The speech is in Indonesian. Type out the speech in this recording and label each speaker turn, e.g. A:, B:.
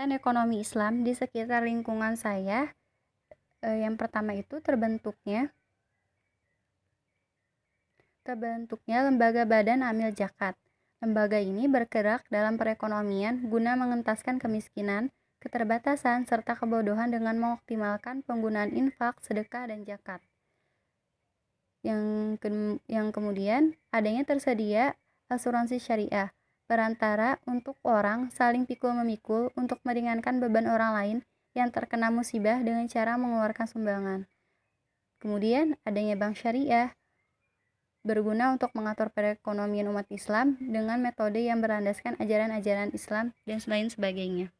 A: kegiatan ekonomi Islam di sekitar lingkungan saya eh, yang pertama itu terbentuknya terbentuknya lembaga badan amil zakat. Lembaga ini bergerak dalam perekonomian guna mengentaskan kemiskinan, keterbatasan, serta kebodohan dengan mengoptimalkan penggunaan infak, sedekah, dan zakat. Yang, ke yang kemudian adanya tersedia asuransi syariah perantara untuk orang saling pikul-memikul untuk meringankan beban orang lain yang terkena musibah dengan cara mengeluarkan sumbangan. Kemudian adanya bank syariah berguna untuk mengatur perekonomian umat Islam dengan metode yang berlandaskan ajaran-ajaran Islam dan lain sebagainya.